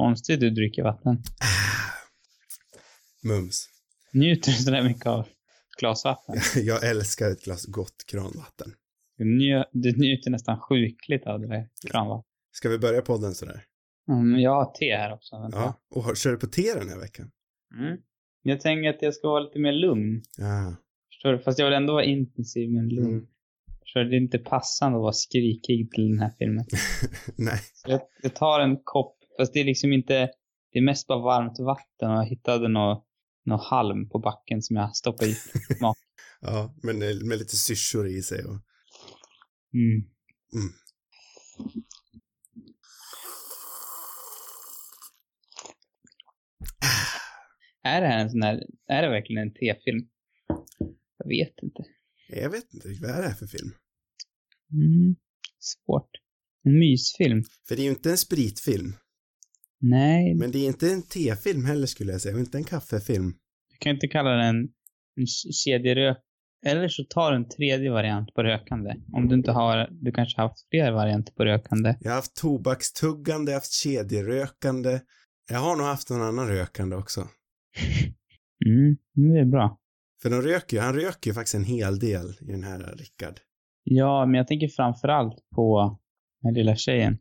konstigt du dricker vatten. Mums. Njuter du sådär mycket av ett glas vatten? Jag älskar ett glas gott kranvatten. Du, njö, du njuter nästan sjukligt av det där kranvattnet. Ska vi börja podden sådär? Mm, jag har te här också. Vänta. Ja. Och kör du på te den här veckan? Mm. Jag tänker att jag ska vara lite mer lugn. Ja. Förstår du? Fast jag vill ändå vara intensiv men lugn. Mm. Förstår du? Det är inte passande att vara skrikig till den här filmen. Nej. Så jag, jag tar en kopp, fast det är liksom inte, det är mest bara varmt vatten och jag hittade något nå halm på backen som jag stoppade i smak. Ja, men med med lite syrsor i sig och... Mm. Mm. Är det här en sån här, är det verkligen en tefilm? Jag vet inte. Jag vet inte, vad är det här för film? Mm. Svårt. En mysfilm? För det är ju inte en spritfilm. Nej, Men det är inte en tefilm heller skulle jag säga, inte en kaffefilm. du kan inte kalla den en kedjerök. Eller så tar du en tredje variant på rökande. Om du inte har, du kanske har haft fler varianter på rökande. Jag har haft tobakstuggande, jag har haft kedjerökande. Jag har nog haft någon annan rökande också. Mm, det är bra. För de röker ju, han röker ju faktiskt en hel del i den här Rickard. Ja, men jag tänker framförallt på den lilla tjejen.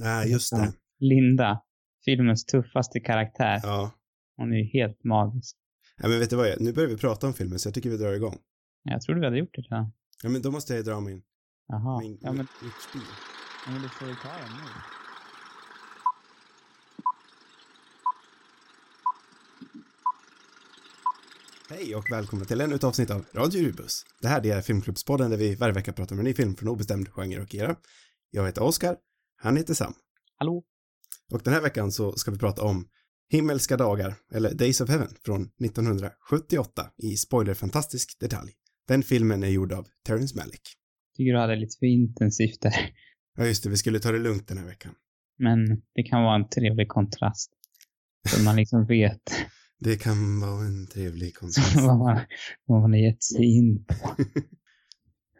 Ja, just det. Linda. Filmens tuffaste karaktär. Ja. Hon är ju helt magisk. ja. men vet du vad, nu börjar vi prata om filmen så jag tycker vi drar igång. Jag trodde vi hade gjort det redan. Ja, men då måste jag dra min, Jaha. min, Ja, men, mitt spel. ja, men du får ju ta den nu. Hej och välkomna till ett avsnitt av Radio Rubus. Det här är Filmklubbspodden där vi varje vecka pratar om en ny film från obestämd genre och era. Jag heter Oskar, han heter Sam. Hallå? Och den här veckan så ska vi prata om Himmelska dagar, eller Days of Heaven, från 1978 i spoilerfantastisk detalj. Den filmen är gjord av Terrence Malick. Tycker du hade lite för intensivt där. Ja, just det, vi skulle ta det lugnt den här veckan. Men det kan vara en trevlig kontrast. Så man liksom vet Det kan vara en trevlig kontrast. vad man, vad man har gett sig in på.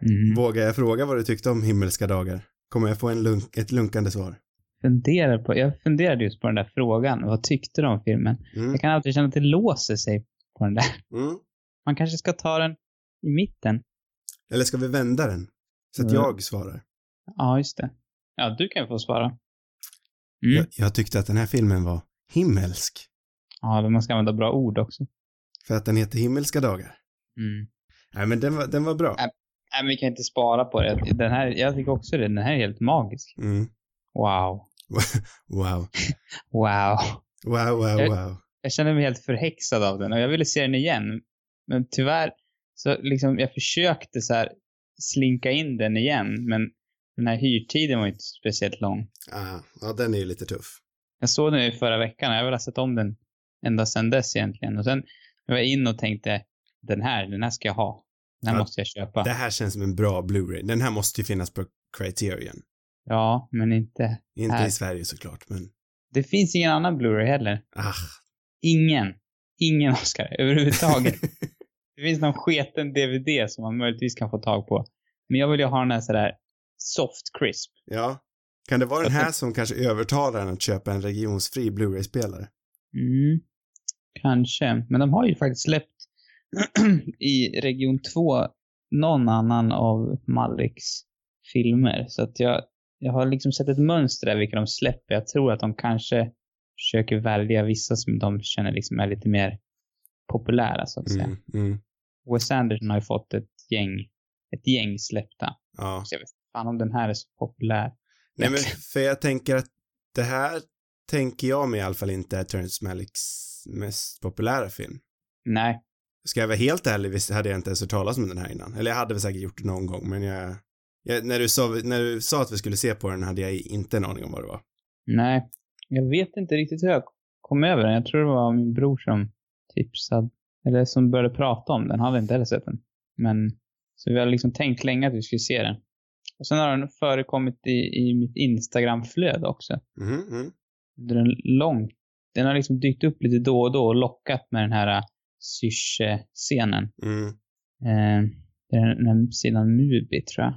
Mm. Vågar jag fråga vad du tyckte om Himmelska dagar? Kommer jag få en lunk, ett lunkande svar? Funderar på, jag funderade just på den där frågan. Vad tyckte du om filmen? Mm. Jag kan alltid känna att det låser sig på den där. Mm. Man kanske ska ta den i mitten. Eller ska vi vända den? Så att Mm. jag svarar. Ja, just det. Ja, du kan få svara. Mm. Jag, jag tyckte att den här filmen var himmelsk. Ja, men man ska använda bra ord också. För att den heter Himmelska dagar. Mm. Nej, men den var, den var bra. Äh. Nej, men vi kan inte spara på det. Den här, jag tycker också det. Den här är helt magisk. Mm. Wow. Wow. Wow. Wow, wow, Jag- wow. Jag känner mig helt förhäxad av den och jag ville se den igen. Men tyvärr, så liksom, jag försökte så här slinka in den igen, men den här hyrtiden var inte speciellt lång. Ah, ja, den är ju lite tuff. Jag såg den ju förra veckan och jag har väl sett om den ända sedan dess egentligen. Och sen var jag in och tänkte, den här, den här ska jag ha. Den här Ja, måste jag köpa. Det här känns som en bra Blu-ray. Den här måste ju finnas på Criterion. Ja, men inte. Inte Här. i Sverige såklart, men Det finns ingen annan Blu-ray heller. ah. Ingen. Ingen Oscar överhuvudtaget. det finns någon sketen DVD som man möjligtvis kan få tag på. Men jag vill ju ha den här sådär soft crisp. Ja. Kan det vara den här som kanske övertalar en att köpa en regionsfri Blu-ray-spelare? Mm. Kanske. Men de har ju faktiskt släppt i region 2 någon annan av Maliks filmer. Så att jag, jag har liksom sett ett mönster där vilka de släpper. Jag tror att de kanske försöker välja vissa som de känner liksom är lite mer populära så att säga. Mm, mm. Wes Anderson har ju fått ett gäng, ett gäng släppta. Ja. Så jag vet fan om den här är så populär. Nej, men för jag tänker att det här tänker jag mig i alla fall inte är Terrence Malicks mest populära film. Nej. Ska jag vara helt ärlig visst hade jag inte ens hört talas om den här innan. Eller jag hade väl säkert gjort det någon gång, men jag... jag när, du sa, när du sa att vi skulle se på den hade jag inte en aning om vad det var. Nej. Jag vet inte riktigt hur jag kom över den. Jag tror det var min bror som tipsade, eller som började prata om den. Han hade inte heller sett den. Men, så vi har liksom tänkt länge att vi skulle se den. Och sen har den förekommit i, i mitt Instagram-flöde också. Mhm, mm. Under en lång... Den har liksom dykt upp lite då och då och lockat med den här Syrse-scenen. Mm. Eh, det är den här sidan Mubi, tror jag.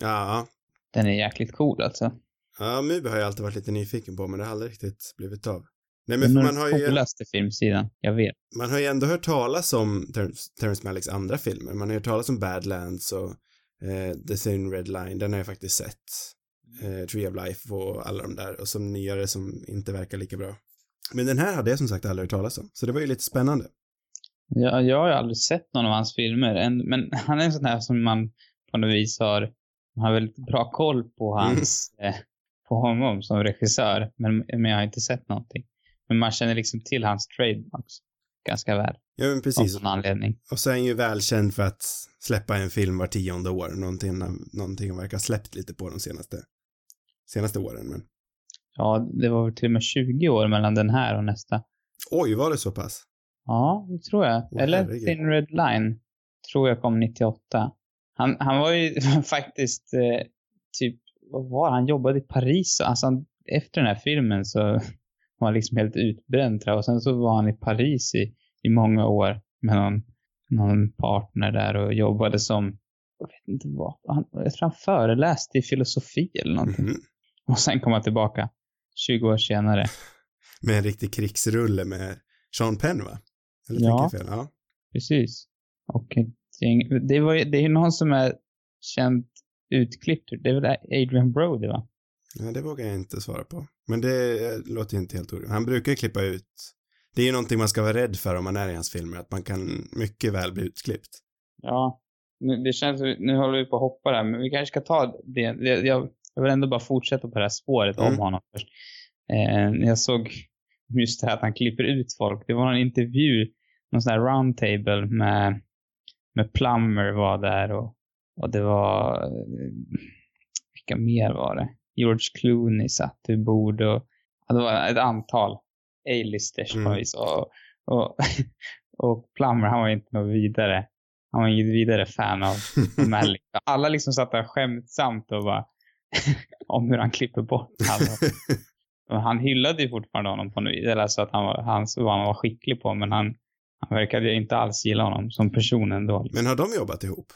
Ja, Den är jäkligt cool alltså. Ja, Mubi har jag alltid varit lite nyfiken på, men det har aldrig riktigt blivit av. Nej, men nog man har, den ju, coolaste filmsidan jag vet. man har ju ändå hört talas om Terrence, Terrence Malicks andra filmer. Man har hört talas om Badlands och eh, The Thin Red Line, den har jag faktiskt sett. Eh, Tree of Life och alla de där, och som nyare som inte verkar lika bra. Men den här hade jag som sagt aldrig hört talas om, så det var ju lite spännande. Jag, jag har ju aldrig sett någon av hans filmer, än, men han är en sån här som man på något vis har, man har väldigt bra koll på hans, eh, på honom som regissör, men, men jag har inte sett någonting. Men man känner liksom till hans trademarks ganska väl, Ja, men av precis. någon anledning. Och så är han ju välkänd för att släppa en film var tionde år, någonting, någonting han verkar ha släppt lite på de senaste, senaste åren, men Ja, det var väl till och med 20 år mellan den här och nästa. oj, var det så pass? Ja, det tror jag. Åh, Eller herregud. Thin Red Line, tror jag kom 98. Han, han var ju faktiskt eh, typ, vad var? Han jobbade i Paris. Alltså han, efter den här filmen så var han liksom helt utbränd. Och sen så var han i Paris i, i många år med någon, någon partner där och jobbade som, jag vet inte vad, han, jag tror han föreläste i filosofi eller någonting. Mhm. Och sen kom han tillbaka 20 år senare. Med en riktig krigsrulle med Sean Penn, va? Eller Ja. fel? Ja. Precis. Och gäng- det, var, det är ju någon som är känt utklippt. Det är väl Adrian Brody va? Ja, det vågar jag inte svara på. Men det eh, låter ju inte helt orimligt. Han brukar ju klippa ut. Det är ju någonting man ska vara rädd för om man är i hans filmer, att man kan mycket väl bli utklippt. Ja. Nu, det känns, nu håller vi på att hoppa där, men vi kanske ska ta det. jag, jag vill ändå bara fortsätta på det här spåret Mm. om honom först. Eh, jag såg just det här att han klipper ut folk. Det var någon intervju, någon sån här roundtable med, med Plummer var där och, och det var, eh, vilka mer var det? George Clooney satt vid bord och ja, det var ett antal A-listers Mm. Och, och, och Plummer, han var inte något vidare. Han var inget vidare fan av Malick. Alla liksom satt där skämtsamt och bara om hur han klipper bort alla. Han hyllade ju fortfarande honom på något vis. Eller så att han var, han, han var skicklig på. Men han, han verkade inte alls gilla honom som person ändå. Men har de jobbat ihop?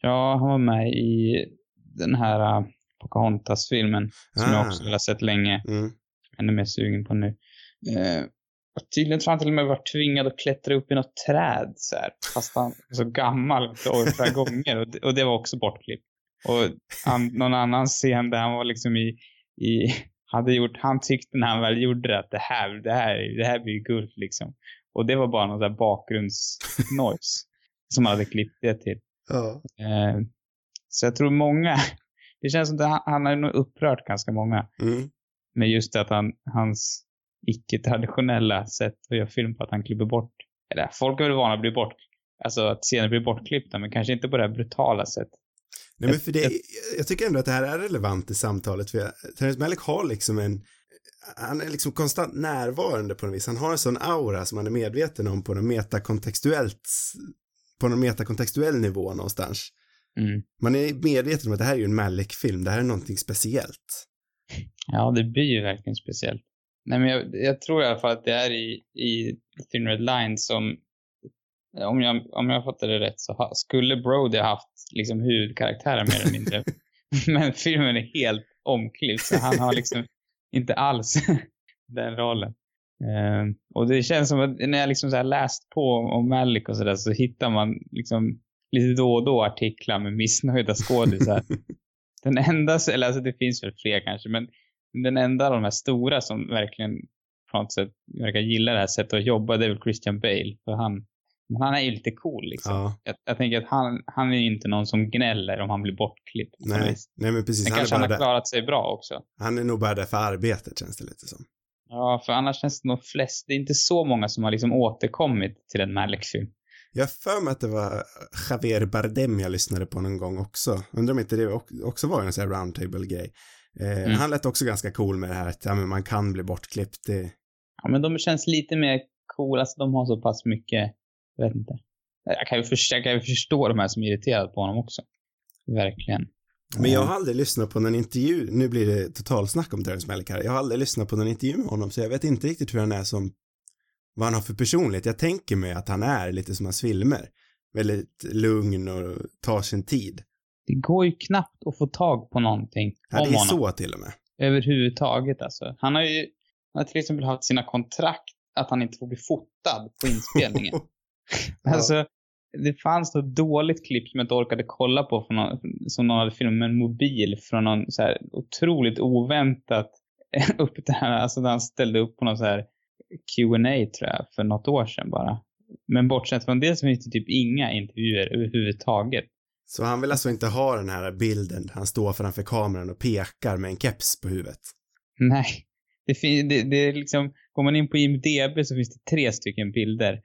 Ja, han var med i den här uh, Pocahontas-filmen. Som Ah. jag också vill ha sett länge. Mm. Ännu mer sugen på nu. Eh, och tydligen tror han till och med var tvingad att klättra upp i något träd så här, Fast han är så gammal och flera gånger. Och det, och det var också bortklippt. Och han, någon annan scen där han var liksom i, i hade gjort, han tyckte när han väl gjorde det att det här, det här, det här blir guld liksom. Och det var bara någon där bakgrundsnoise som hade klippt det till. Ja. Eh, så jag tror många, det känns som att han, har nog upprört ganska många Mm. med just det att han, hans icke-traditionella sätt att göra film på att han klipper bort, eller folk är väl vana att bli bort, alltså att scener blir bortklippta, men kanske inte på det här brutala sättet. Nej, men för det, jag tycker ändå att det här är relevant i samtalet, för jag, Terrence Malick har liksom en, han är liksom konstant närvarande på något vis. Han har en sån aura som man är medveten om på något metakontextuellt, på någon metakontextuell nivå någonstans. Mm. Man är medveten om att det här är ju en Malick-film, det här är någonting speciellt. Ja, det blir ju verkligen speciellt. Nej, men jag, jag tror i alla fall att det är i, i Thin Red Line som, om jag, om jag fattar det rätt, så ha, skulle Brody ha haft liksom huvudkaraktären mer eller mindre. men filmen är helt omklippt, så han har liksom inte alls den rollen. Eh, och det känns som att när jag liksom så läst på om Malik och sådär så hittar man liksom lite då och då artiklar med missnöjda skådisar. den enda, eller alltså det finns väl fler kanske, men den enda av de här stora som verkligen på något sätt verkar gilla det här sättet att jobba, det är väl Christian Bale. För han, men han är ju lite cool liksom. Ja, Jag, jag tänker att han, han är ju inte någon som gnäller om han blir bortklippt. nej, nej men precis, Men han kanske han har där. klarat sig bra också. Han är nog bara där för arbetet känns det lite som. Ja, för annars känns det nog flest, det är inte så många som har liksom återkommit till en Malick-film. Jag har för mig att det var Javier Bardem jag lyssnade på någon gång också. Undrar om inte det ock- också var en sån här roundtable-grej. Eh, Mm. Han lät också ganska cool med det här att ja, men man kan bli bortklippt. Det, Ja, men de känns lite mer coola, alltså de har så pass mycket, jag vet inte. Jag kan ju förstå, jag kan ju förstå de här som är irriterade på honom också. Verkligen. Men jag har aldrig lyssnat på någon intervju, nu blir det totalsnack om Terrence Malick här. Jag har aldrig lyssnat på någon intervju med honom så jag vet inte riktigt hur han är som, vad han har för personlighet. Jag tänker mig att han är lite som hans filmer. Väldigt lugn och tar sin tid. Det går ju knappt att få tag på någonting Ja, om det är honom. så till och med. Överhuvudtaget alltså. Han har ju han har till exempel haft sina kontrakt att han inte får bli fotad på inspelningen. Ja. Alltså, det fanns något dåligt klipp som jag inte orkade kolla på från någon, som någon hade filmat med en mobil från någon så här otroligt oväntat upp det här, alltså när han ställde upp på någon så här Q&A tror jag för något år sedan bara. Men bortsett från det så finns det typ inga intervjuer överhuvudtaget. Så han vill alltså inte ha den här bilden, han står framför kameran och pekar med en keps på huvudet. Nej. Det, fin- det, det är liksom, går man in på IMDB så finns det tre stycken bilder.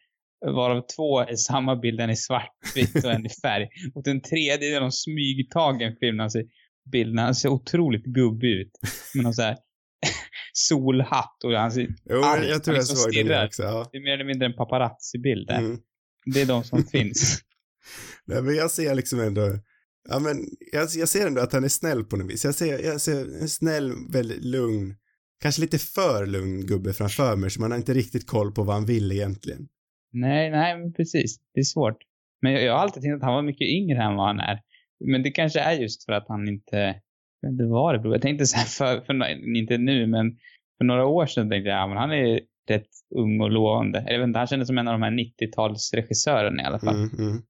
Varav två är samma bild, en i svartvitt och en i färg. Och den tredje är någon smygtagen film. Han ser, bilden, han ser otroligt gubbig ut. Med någon så här solhatt och han ser, Jo, Arg. jag tror jag liksom såg stirrar. också. Ja. det är mer eller mindre en paparazzi-bild där. Mm. Det är de som finns. Nej, men jag ser liksom ändå, ja men jag, jag ser ändå att han är snäll på något vis. Jag ser, jag ser en snäll, väldigt lugn, kanske lite för lugn gubbe framför mig så man har inte riktigt koll på vad han vill egentligen. Nej, nej, men precis. Det är svårt. Men jag, jag har alltid tänkt att han var mycket yngre än vad han är. Men det kanske är just för att han inte, det var det. Jag tänkte så här för, för, inte nu, men för några år sedan tänkte jag, ja men han är rätt ung och lovande. Jag vet inte, han kändes som en av de här 90-talsregissörerna i alla fall. Mm, mm.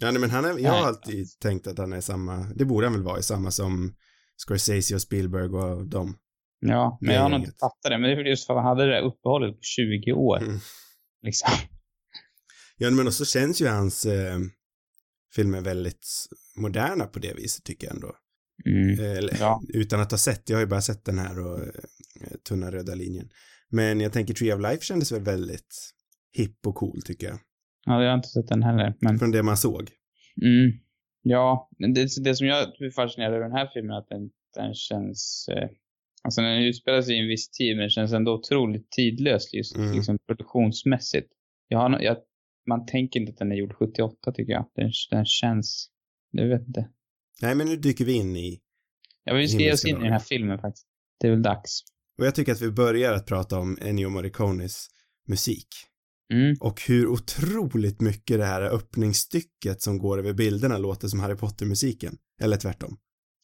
Ja, nej, men han är, jag har alltid tänkt att han är samma, det borde han väl vara i samma som Scorsese och Spielberg och dem. Ja, men jag har nog inte fattat det. Men det är just för att han hade det där uppehållet på 20 år. Mm. Liksom. Ja, men också känns ju hans eh, filmer väldigt moderna på det viset tycker jag ändå. Mm. Eh, Eller, Ja. utan att ha sett, jag har ju bara sett den här och eh, Tunna röda linjen. Men jag tänker Tree of Life kändes väl väldigt hipp och cool tycker jag. Ja, jag har inte sett den heller. Men, Från det man såg. mm. Ja, det, det som jag är fascinerad över den här filmen är att den, den känns... Eh, alltså den utspelar sig i en viss tid, men känns ändå otroligt tidlös just Mm. liksom produktionsmässigt. Jag har, jag, man tänker inte att den är gjord 78 tycker jag. Den, den känns... Jag vet inte. Nej, men nu dyker vi in i, Ja, vi ska ge oss in i den här filmen faktiskt. Det är väl dags. och jag tycker att vi börjar att prata om Ennio Morricones musik. Mm. Och hur otroligt mycket det här öppningsstycket som går över bilderna låter som Harry Potter-musiken. Eller tvärtom.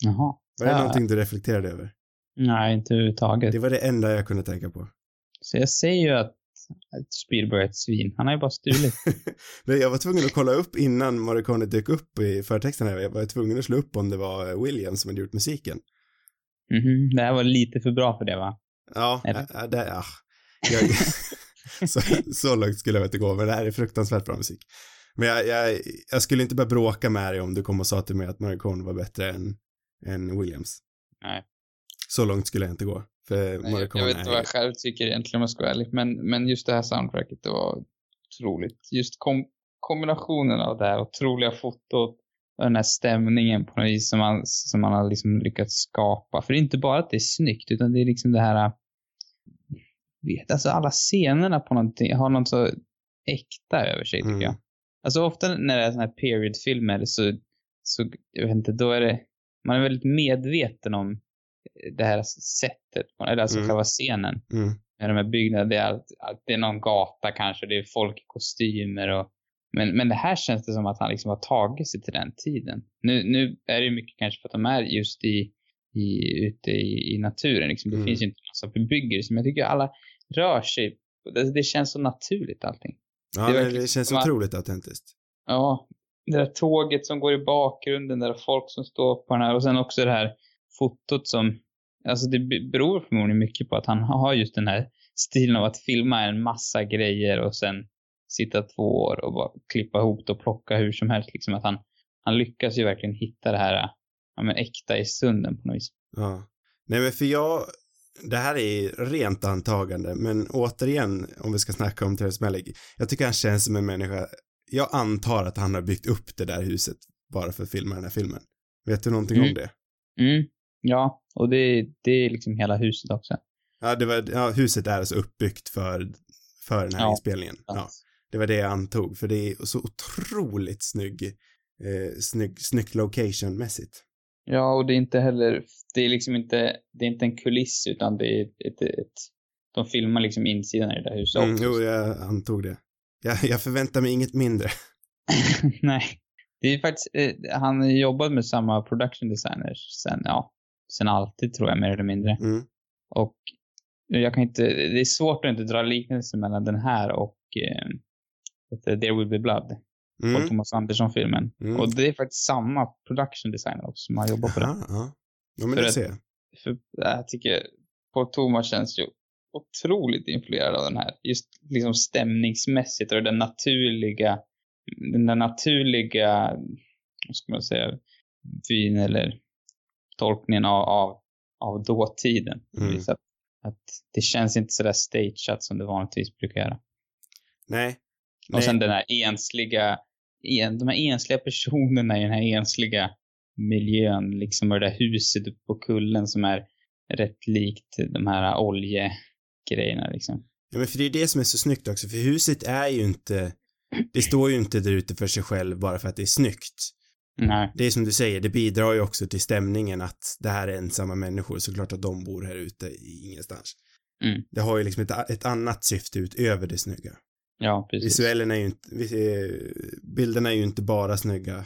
Jaha. Var det Ja. någonting du reflekterade över? Nej, inte överhuvudtaget. Det var det enda jag kunde tänka på. Så jag säger ju att, att Spielberg är ett svin. Han har ju bara stulit. Jag var tvungen att kolla upp innan Morricone dök upp i förtexten här. Jag var tvungen att slå upp om det var Williams som hade gjort musiken. Mhm. Det här var lite för bra för det va? Ja, det? ja, ja, det, ja. Jag, så, så långt skulle jag inte gå, men det här är fruktansvärt bra musik. Men jag, jag, jag skulle inte börja bråka med dig om du kom och sa till mig att Morricone var bättre än, än Williams. Nej. Så långt skulle jag inte gå. För Nej, jag, Morricone jag vet inte vad jag själv tycker egentligen om jag ska vara ärlig. Men, men just det här soundtracket, det var otroligt. Just kom, kombinationen av det här otroliga fotot och den här stämningen på något vis som man, som man har liksom lyckats skapa. För det är inte bara att det är snyggt, utan det är liksom det här... Vet, alltså alla scenerna på någonting har något så äkta över sig tycker Mm. jag. Alltså ofta när det är såna här period-filmer så, så, jag vet inte, då är det, man är väldigt medveten om det här sättet, eller alltså Mm. själva scenen Mm. med de här byggnaderna. Det är, allt, allt, det är någon gata kanske, det är folk i kostymer och men, men det här känns det som att han liksom har tagit sig till den tiden. Nu, nu är det ju mycket kanske för att de är just i, i, ute i, i naturen. Liksom. Det Mm. finns ju inte massa bebyggelse, men jag tycker alla rör sig. Det, det känns så naturligt allting. Ja, Det det, känns som att- otroligt autentiskt. Ja, det där tåget som går i bakgrunden, där folk som står på den här och sen också det här fotot som, alltså det be- beror förmodligen mycket på att han har just den här stilen av att filma en massa grejer och sen sitta två år och bara klippa ihop det och plocka hur som helst. Liksom att han, han lyckas ju verkligen hitta det här ja, men äkta i stunden på något vis. Ja. Nej, men för jag, det här är rent antagande, men återigen, om vi ska snacka om Terrence Malick, jag tycker han känns som en människa, jag antar att han har byggt upp det där huset bara för att filma den här filmen. Vet du någonting Mm. om det? Mm, ja, och det, det är liksom hela huset också. Ja, det var, ja, huset är alltså uppbyggt för, för den här Ja. inspelningen. Ja, det var det jag antog, för det är så otroligt snygg, eh, snygg, snyggt location-mässigt. Ja, och det är inte heller, det är liksom inte, det är inte en kuliss utan det är ett, ett, de filmar liksom insidan i det där huset Mm, också. jo, jag antog det. Jag, jag förväntar mig inget mindre. Nej. Det är faktiskt, eh, han jobbat med samma production designers sen, ja, sen alltid tror jag, mer eller mindre. Mm. Och jag kan inte, det är svårt att inte dra liknelser mellan den här och eh, There Will Be Blood. Paul Mm. Thomas Anderson-filmen. Mm. Och det är faktiskt samma production designer också som har jobbat på den. Ja. ja, men För det ser jag. För jag tycker Paul Thomas känns ju otroligt influerad av den här. Just liksom stämningsmässigt och den naturliga, den där naturliga, vad ska man säga, vyn eller tolkningen av, av, av dåtiden. Mm. Så att, att det känns inte sådär stageat som det vanligtvis brukar göra. Nej. Och Nej. sen den här ensliga, en, de här ensliga personerna i den här ensliga miljön, liksom och det där huset uppe på kullen som är rätt likt de här oljegrejerna liksom. Ja, men för det är det som är så snyggt också, för huset är ju inte, det står ju inte där ute för sig själv bara för att det är snyggt. Nej, Det är som du säger, det bidrar ju också till stämningen att det här är ensamma människor, såklart att de bor här ute i ingenstans. Mm. Det har ju liksom ett, ett annat syfte utöver det snygga. ja precis. Visuellen är ju inte, eh, bilderna är ju inte bara snygga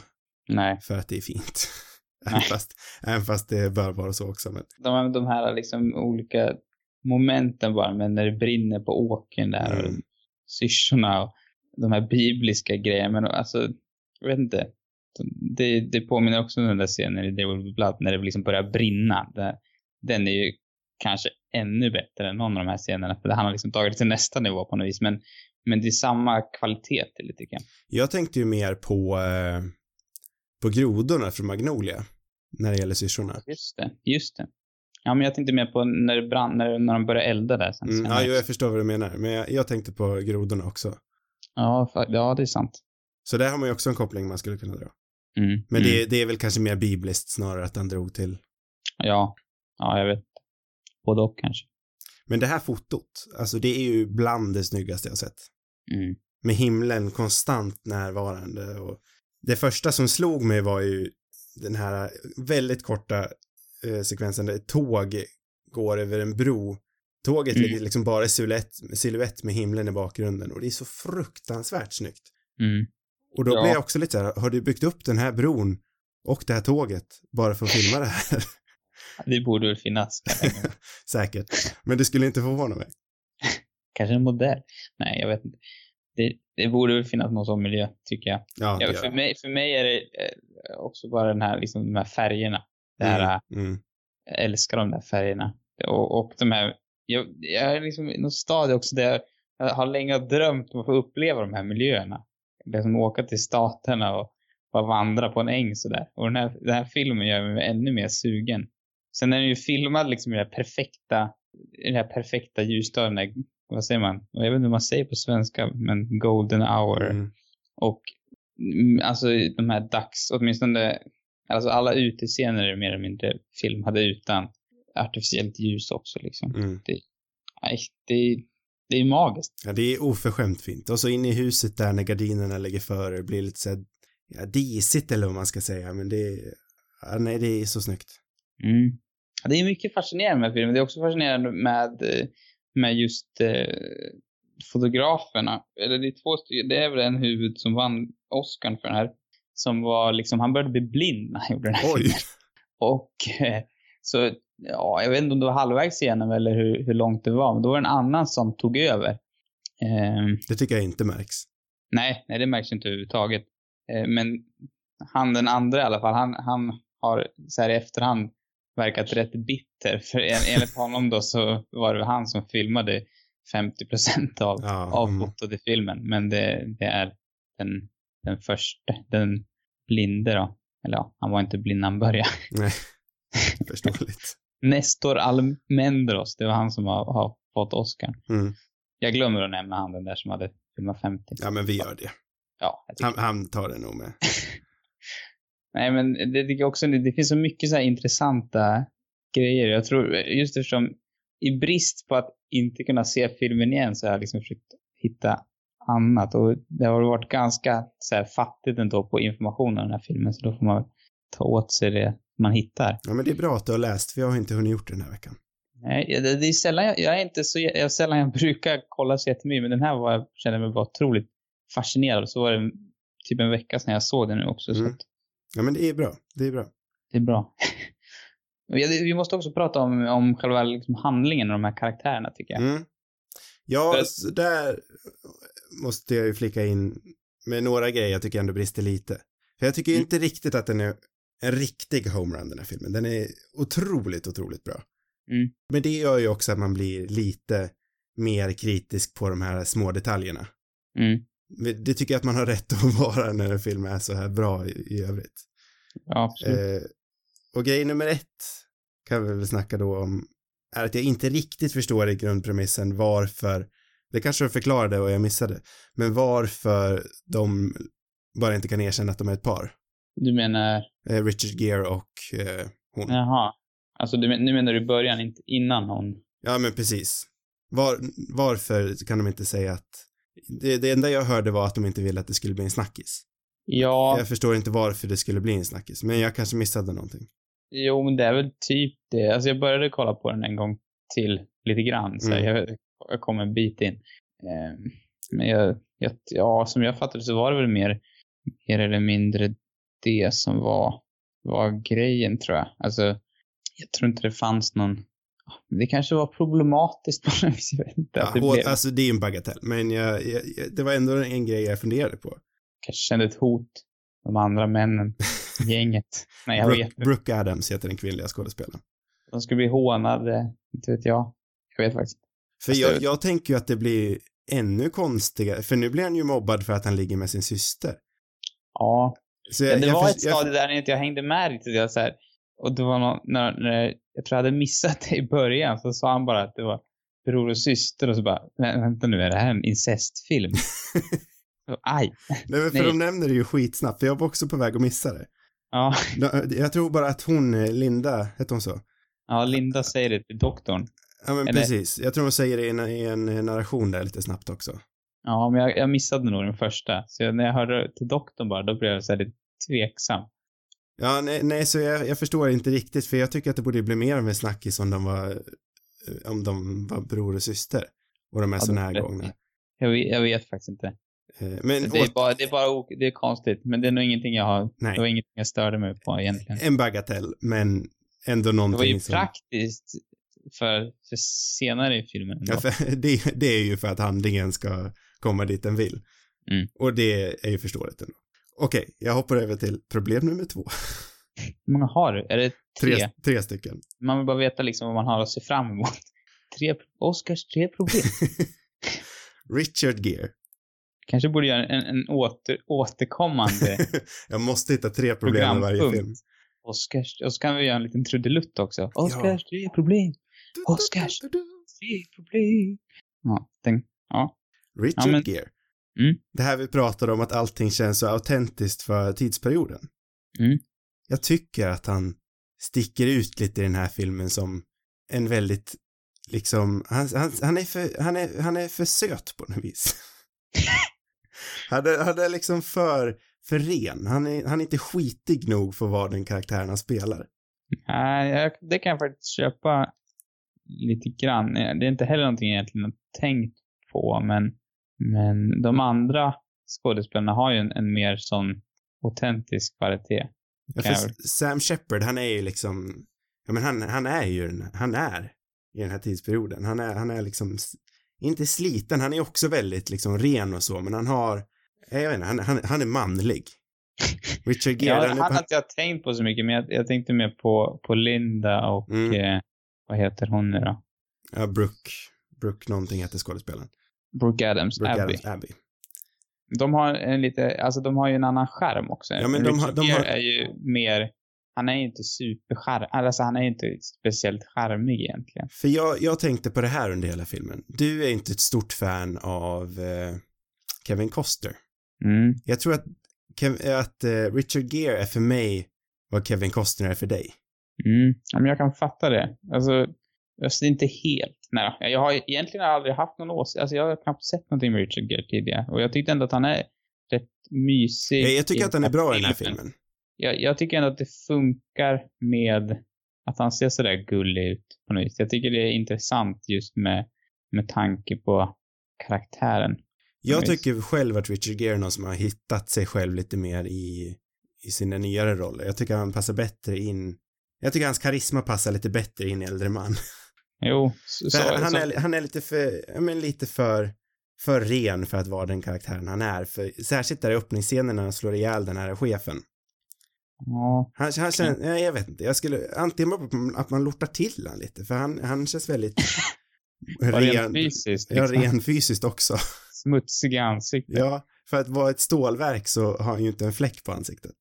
Nej. för att det är fint. även, fast, även fast det bör vara så också, men. De, de här liksom olika momenten bara, men när det brinner på åkern där och Mm. syrsorna och de här bibliska grejerna. Men alltså, jag vet inte. Det, det påminner också om den där scenen i There Will Blood när det liksom börjar brinna. Det, den är ju kanske ännu bättre än någon av de här scenerna. För det han har liksom tagit det till nästa nivå på något vis. Men, men det är samma kvalitet till det tycker jag. Jag tänkte ju mer på, eh, på grodorna från Magnolia. När det gäller syrsorna. Just det, just det. Ja, men jag tänkte mer på när det brann, när, när de började elda där sen. Mm, ja, jag förstår vad du menar, men jag, jag tänkte på grodorna också. ja, fa- ja, det är sant. Så där har man ju också en koppling man skulle kunna dra. Mm, Men mm. det, det är väl kanske mer bibliskt snarare att han drog till. Ja, ja, jag vet. Både och kanske. Men det här fotot, alltså det är ju bland det snyggaste jag sett. Mm. Med himlen konstant närvarande och det första som slog mig var ju den här väldigt korta eh, sekvensen där ett tåg går över en bro. Tåget Mm. ligger liksom bara i silhuett, silhuett med himlen i bakgrunden och det är så fruktansvärt snyggt. Mm. Och då Ja. blir jag också lite så här, har du byggt upp den här bron och det här tåget bara för att filma det här? Det borde väl finnas. jag. Säkert. Men det skulle inte förvåna mig. kanske en modell. Nej, jag vet inte. Det, det borde väl finnas någon sån miljö, tycker jag. Ja, det Ja, gör för, jag. mig, för mig är det eh, också bara den här, liksom, de här färgerna. Det här, Mm, mm. Jag älskar de där färgerna. Och, och de här, jag, jag är liksom i någon stadie också där jag har länge drömt om att få uppleva de här miljöerna. Liksom åka till staterna och bara vandra på en äng sådär. Och den här, den här filmen gör mig ännu mer sugen. Sen är den ju filmad liksom i det här perfekta, i det här perfekta ljusstaden, vad säger man? Jag vet inte vad man säger på svenska, men golden hour. Mm. Och mm, alltså de här dags, åtminstone, alltså alla utescener är mer eller mindre filmade utan artificiellt ljus också liksom. Mm. Nej, det, det är magiskt. Ja, det är oförskämt fint. Och så in i huset där när gardinerna lägger för det blir lite så här, ja, disigt eller vad man ska säga, men det är, ja, nej, det är så snyggt. Mm. Det är mycket fascinerande med filmen. Det är också fascinerande med, eh, med just eh, fotograferna. Eller det är två stycken, det är väl en huvud som vann Oscar för den här. Som var liksom, han började bli blind när han gjorde den här Oj! filmen. Och eh, så, ja, jag vet inte om det var halvvägs igenom eller hur, hur långt det var, men då var det en annan som tog över. Ehm, Det tycker jag inte märks. nej, nej, det märks inte överhuvudtaget. Eh, men han den andra i alla fall, han, han har så här i efterhand verkat rätt bitter. För en, enligt honom då så var det han som filmade 50 procent av, Ja, av mm. fotot i filmen. Men det, det är den, den första, den blinde då. Eller ja, han var inte blind när han började. Nej, förståeligt. Nestor Almendros, det var han som har, har fått Oscar. Mm. Jag glömmer att nämna han den där som hade filmat 50. Ja, men vi gör det. Ja, Han, han tar det nog med. Nej, men det tycker jag också, det finns så mycket så här intressanta grejer. Jag tror, just eftersom i brist på att inte kunna se filmen igen så har jag liksom försökt hitta annat. Och det har varit ganska så här, fattigt ändå på information om den här filmen, så då får man ta åt sig det man hittar. Ja, men det är bra att du har läst, för jag har inte hunnit gjort det den här veckan. Nej, det, det är sällan jag, jag är inte så, jag, sällan jag brukar kolla så jättemycket, men den här var, jag kände mig bara otroligt fascinerad. Så var det typ en vecka sedan jag såg den nu också, så Mm. att Ja, men det är bra. Det är bra. det är bra. Vi måste också prata om, om själva liksom handlingen och de här karaktärerna tycker jag. Mm. Ja, För- så där måste jag ju flika in med några grejer jag tycker ändå brister lite. För jag tycker Mm. inte riktigt att den är en riktig homerun den här filmen. Den är otroligt, otroligt bra. Mm. Men det gör ju också att man blir lite mer kritisk på de här små detaljerna. Mm. Det tycker jag att man har rätt att vara när en film är så här bra i, i övrigt. Ja, absolut. Eh, och grej nummer ett kan vi väl snacka då om är att jag inte riktigt förstår i grundpremissen varför, det kanske du förklarade och jag missade, men varför de bara inte kan erkänna att de är ett par. Du menar, Eh, Richard Gere och eh, hon. Ja. jaha. Alltså du, nu menar du början, inte innan hon... men precis. Var, varför kan de inte säga att det, det enda jag hörde var att de inte ville att det skulle bli en snackis. Ja, Jag förstår inte varför det skulle bli en snackis, men jag kanske missade någonting. jo men det är väl typ det. Alltså jag började kolla på den en gång till lite grann, så Mm. jag, jag kom en bit in. Ehm, men jag, jag, ja, som jag fattade så var det väl mer, mer eller mindre det som var, var grejen tror jag. Alltså, jag tror inte det fanns någon, det kanske var problematiskt på något vis, jag vet inte. Ja, det blev, Alltså det är ju en bagatell, men jag, jag, jag, det var ändå en grej jag funderade på. kanske kände ett hot, de andra männen, gänget. Nej, jag vet Brooke, inte. Brooke Adams heter den kvinnliga skådespelaren. De skulle bli hånade, inte vet jag. Jag vet faktiskt. För Fast jag, jag tänker ju att det blir ännu konstigare, för nu blir han ju mobbad för att han ligger med sin syster. Ja, Så Ja, jag, det jag, var ett stadie där inte jag hängde med riktigt. Jag, så här, och det var någon, när, när jag tror jag hade missat det i början så sa han bara att det var bror och syster och så bara, "Vä- vänta nu, är det här en incestfilm? Så, Aj. Nej, men för Nej. de nämner det ju skitsnabbt, för jag var också på väg att missa det. Ja, Jag tror bara att hon, eh, Linda, hette hon så? ja, Linda säger det till doktorn. Ja men Eller- precis, jag tror hon säger det i en, i en narration där lite snabbt också. Ja, men jag, jag missade nog den första. Så jag, när jag hörde till doktorn bara, då blev jag så här lite tveksam. Ja, nej, nej så jag, jag förstår inte riktigt, för jag tycker att det borde bli mer av en snackis om de var, eh, om de var bror och syster. Och de är Ja, så det är närgångna. rätt. Jag, vet- jag vet faktiskt inte. Eh, Men Det är åt, bara, det är bara det är konstigt. Men det är nog ingenting jag har, Nej. det var ingenting jag störde mig på egentligen. en bagatell, men ändå Det var någonting ju som... praktiskt för, för senare i filmen. Ja, för det, det är ju för att handlingen ska komma dit den vill. Mm. Och det är ju förståeligt ändå. Okej, jag hoppar över till problem nummer två. Hur många har du? Är det tre? Tre, tre stycken. Man vill bara veta liksom vad man har att se fram emot. Tre, Oscars tre problem. Richard Gere. Kanske borde göra en, en åter, återkommande jag måste hitta tre problem i varje film. Oscars, och så kan vi göra en liten trudelutt också. Oscars tre problem. Oscars. Tre problem. Ja, den, ja. Richard Ja, men- Gere. Mm. Det här vi pratade om att allting känns så autentiskt för tidsperioden. Mm. Jag tycker att han sticker ut lite i den här filmen som en väldigt, liksom, han, han, han, är, för, han, är, han är för söt på något vis. han, är, han är liksom för, för ren. Han är, han är inte skitig nog för vad den karaktären han spelar. Nej, jag, det kan jag faktiskt köpa lite grann. Det är inte heller någonting jag egentligen har tänkt på, men, men de andra skådespelarna har ju en, en mer sån autentisk kvalitet. Ja, för Sam Shepard, han är ju liksom, ja men han, han är ju, han är i den här tidsperioden. Han är, han är liksom, inte sliten, han är också väldigt liksom ren och så, men han har, jag vet inte, han, han, han är manlig. Richard Gere, Ja, han han har inte jag tänkt på så mycket, men jag, jag tänkte mer på, på Linda och Mm. eh, vad heter hon nu då? ja, Brooke, Brooke någonting heter skådespelaren. Brooke Adams, Brooke Abby. Adams, Abby. De har en lite, alltså de har ju en annan skärm också. Ja, men de har- de har- är ju mer, han är ju inte superskärm, alltså han är ju inte speciellt charmig egentligen. För jag, jag tänkte på det här under hela filmen. Du är inte ett stort fan av eh, Kevin Costner. Mm. Jag tror att, att eh, Richard Gere är för mig vad Kevin Costner är för dig. Mm. Men jag kan fatta det. Alltså, alltså inte helt. Nej, jag har egentligen aldrig haft någon åsikt. Alltså jag har knappt sett någonting med Richard Gere tidigare. Och jag tyckte ändå att han är rätt mysig. Jag, jag tycker att han är bra i den här filmen. Jag, jag tycker ändå att det funkar med att han ser sådär gullig ut på något vis. Jag tycker det är intressant just med, med tanke på karaktären. Jag tycker själv att Richard Gere är någon som har hittat sig själv lite mer i, i sina nyare roller. Jag tycker han passar bättre in Jag tycker hans karisma passar lite bättre in i äldre man. Jo, så, han, så, är, han är lite för, men lite för, för ren för att vara den karaktären han är. För, särskilt där i öppningsscenen när han slår ihjäl den här chefen. ja, Han, han känns, ja, jag vet inte, jag skulle, antingen bara att man, att man lortar till han lite, för han, han känns väldigt rent ren, fysiskt. ja, Liksom. ren fysiskt också. Smutsig i ansiktet. Ja, för att vara ett stålverk så har han ju inte en fläck på ansiktet.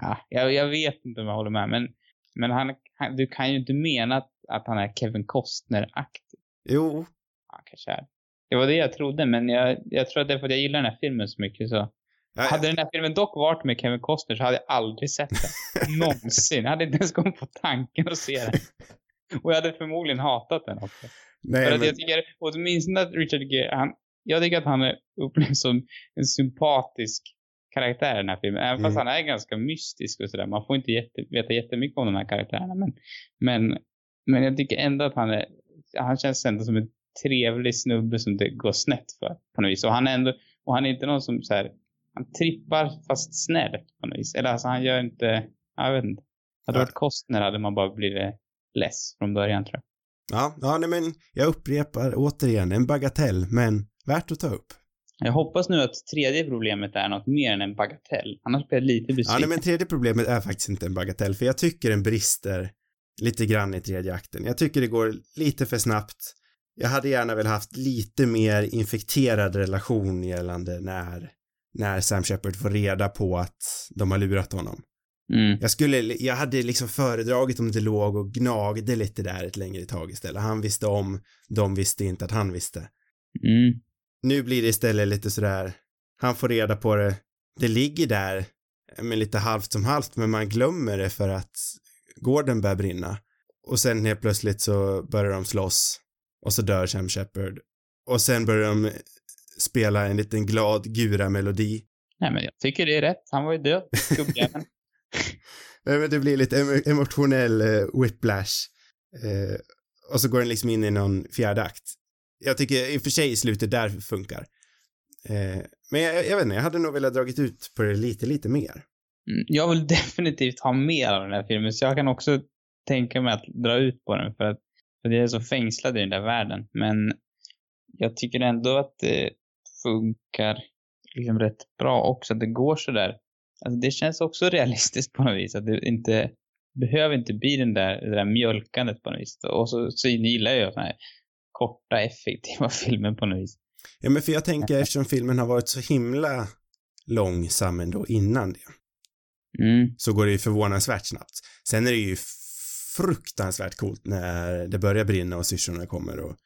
Ja, jag, jag vet inte om jag håller med, men, men han, han, du kan ju inte mena att, att han är Kevin Costner-aktig. Jo, Han kanske är. Det var det jag trodde, men jag, jag tror att det är för att jag gillar den här filmen så mycket så. ja, Hade den här filmen dock varit med Kevin Costner så hade jag aldrig sett den. Någonsin. Jag hade inte ens kommit på tanken att se den. Och jag hade förmodligen hatat den också. nej, För att men, jag tycker, åtminstone att Richard Gere, han, jag tycker att han är upplevd som en sympatisk karaktär i den här filmen. Även fast Mm. han är ganska mystisk och sådär. Man får inte jätte, veta jättemycket om de här karaktärerna. Men, men, men jag tycker ändå att han är, han känns ändå som en trevlig snubbe som det går snett för på något vis. Och han är ändå, och han är inte någon som så här, han trippar fast snällt på något vis. Eller alltså han gör inte, jag vet inte. Hade det Ja. varit Kostner hade man bara blivit less från början tror jag. ja, ja, nej men jag upprepar återigen, en bagatell, men värt att ta upp. Jag hoppas nu att tredje problemet är något mer än en bagatell. Annars blir jag lite Ja, besviken. nej, men tredje problemet är faktiskt inte en bagatell, för jag tycker den brister lite grann i tredje akten. Jag tycker det går lite för snabbt. Jag hade gärna velat haft lite mer infekterad relation gällande när, när Sam Shepard får reda på att de har lurat honom. Mm. Jag skulle, jag hade liksom föredragit om det låg och gnagde lite där ett längre tag istället. Han visste om, de visste inte att han visste. Mm. Nu blir det istället lite sådär, han får reda på det, det ligger där, men lite halvt som halvt, men man glömmer det för att gården börjar brinna. Och sen helt plötsligt så börjar de slåss och så dör Sam Shepard. Och sen börjar de spela en liten glad gura-melodi. Nej, men jag tycker det är rätt. Han var ju död, gubbjäveln. Nej, men det blir lite emo- emotionell eh, whiplash. Eh, och så går den liksom in i någon fjärde akt. Jag tycker i och för sig slutet där funkar. Eh, men jag, jag vet inte, jag hade nog velat dragit ut på det lite, lite mer. Mm. Jag vill definitivt ha mer av den här filmen, så jag kan också tänka mig att dra ut på den för att, för jag är så fängslad i den där världen. Men jag tycker ändå att det funkar liksom rätt bra också, att det går sådär. Alltså det känns också realistiskt på något vis, att det inte behöver inte bli den där, det där mjölkandet på något vis. Och så, så gillar jag sådana här korta, effektiva filmer på något vis. Ja, men för jag tänker eftersom filmen har varit så himla långsam ändå innan det, Mm. så går det ju förvånansvärt snabbt. Sen är det ju fruktansvärt coolt när det börjar brinna och syrsorna kommer och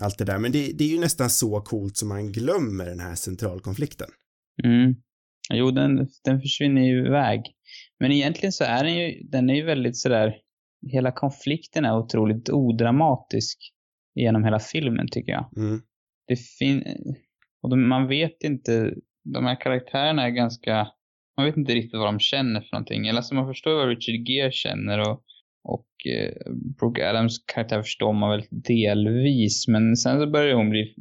allt det där. Men det, det är ju nästan så coolt som man glömmer den här centralkonflikten. Mm. Jo, den, den försvinner ju iväg. Men egentligen så är den ju, den är ju väldigt sådär, hela konflikten är otroligt odramatisk genom hela filmen tycker jag. Mm. Det fin och de, man vet inte, de här karaktärerna är ganska, man vet inte riktigt vad de känner för någonting. Eller alltså man förstår vad Richard Gere känner och, och eh, Brooke Adams karaktär förstår man väl delvis. Men sen så börjar hon bli,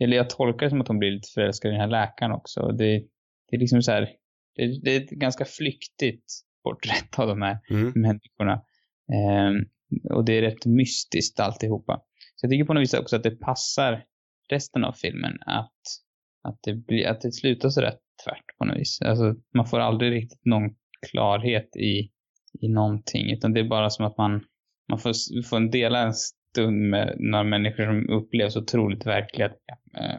eller jag tolkar det som att hon blir lite förälskad i den här läkaren också. Det, det är liksom så här, det, det är ett ganska flyktigt porträtt av de här Mm. människorna. Ehm, och det är rätt mystiskt alltihopa. Så jag tycker på något vis också att det passar resten av filmen att, att, det, blir, att det slutar så rätt tvärt på något vis. Alltså, man får aldrig riktigt någon klarhet i, i någonting, utan det är bara som att man, man får, får en dela en stund med några människor som upplevs otroligt verkliga. Eh,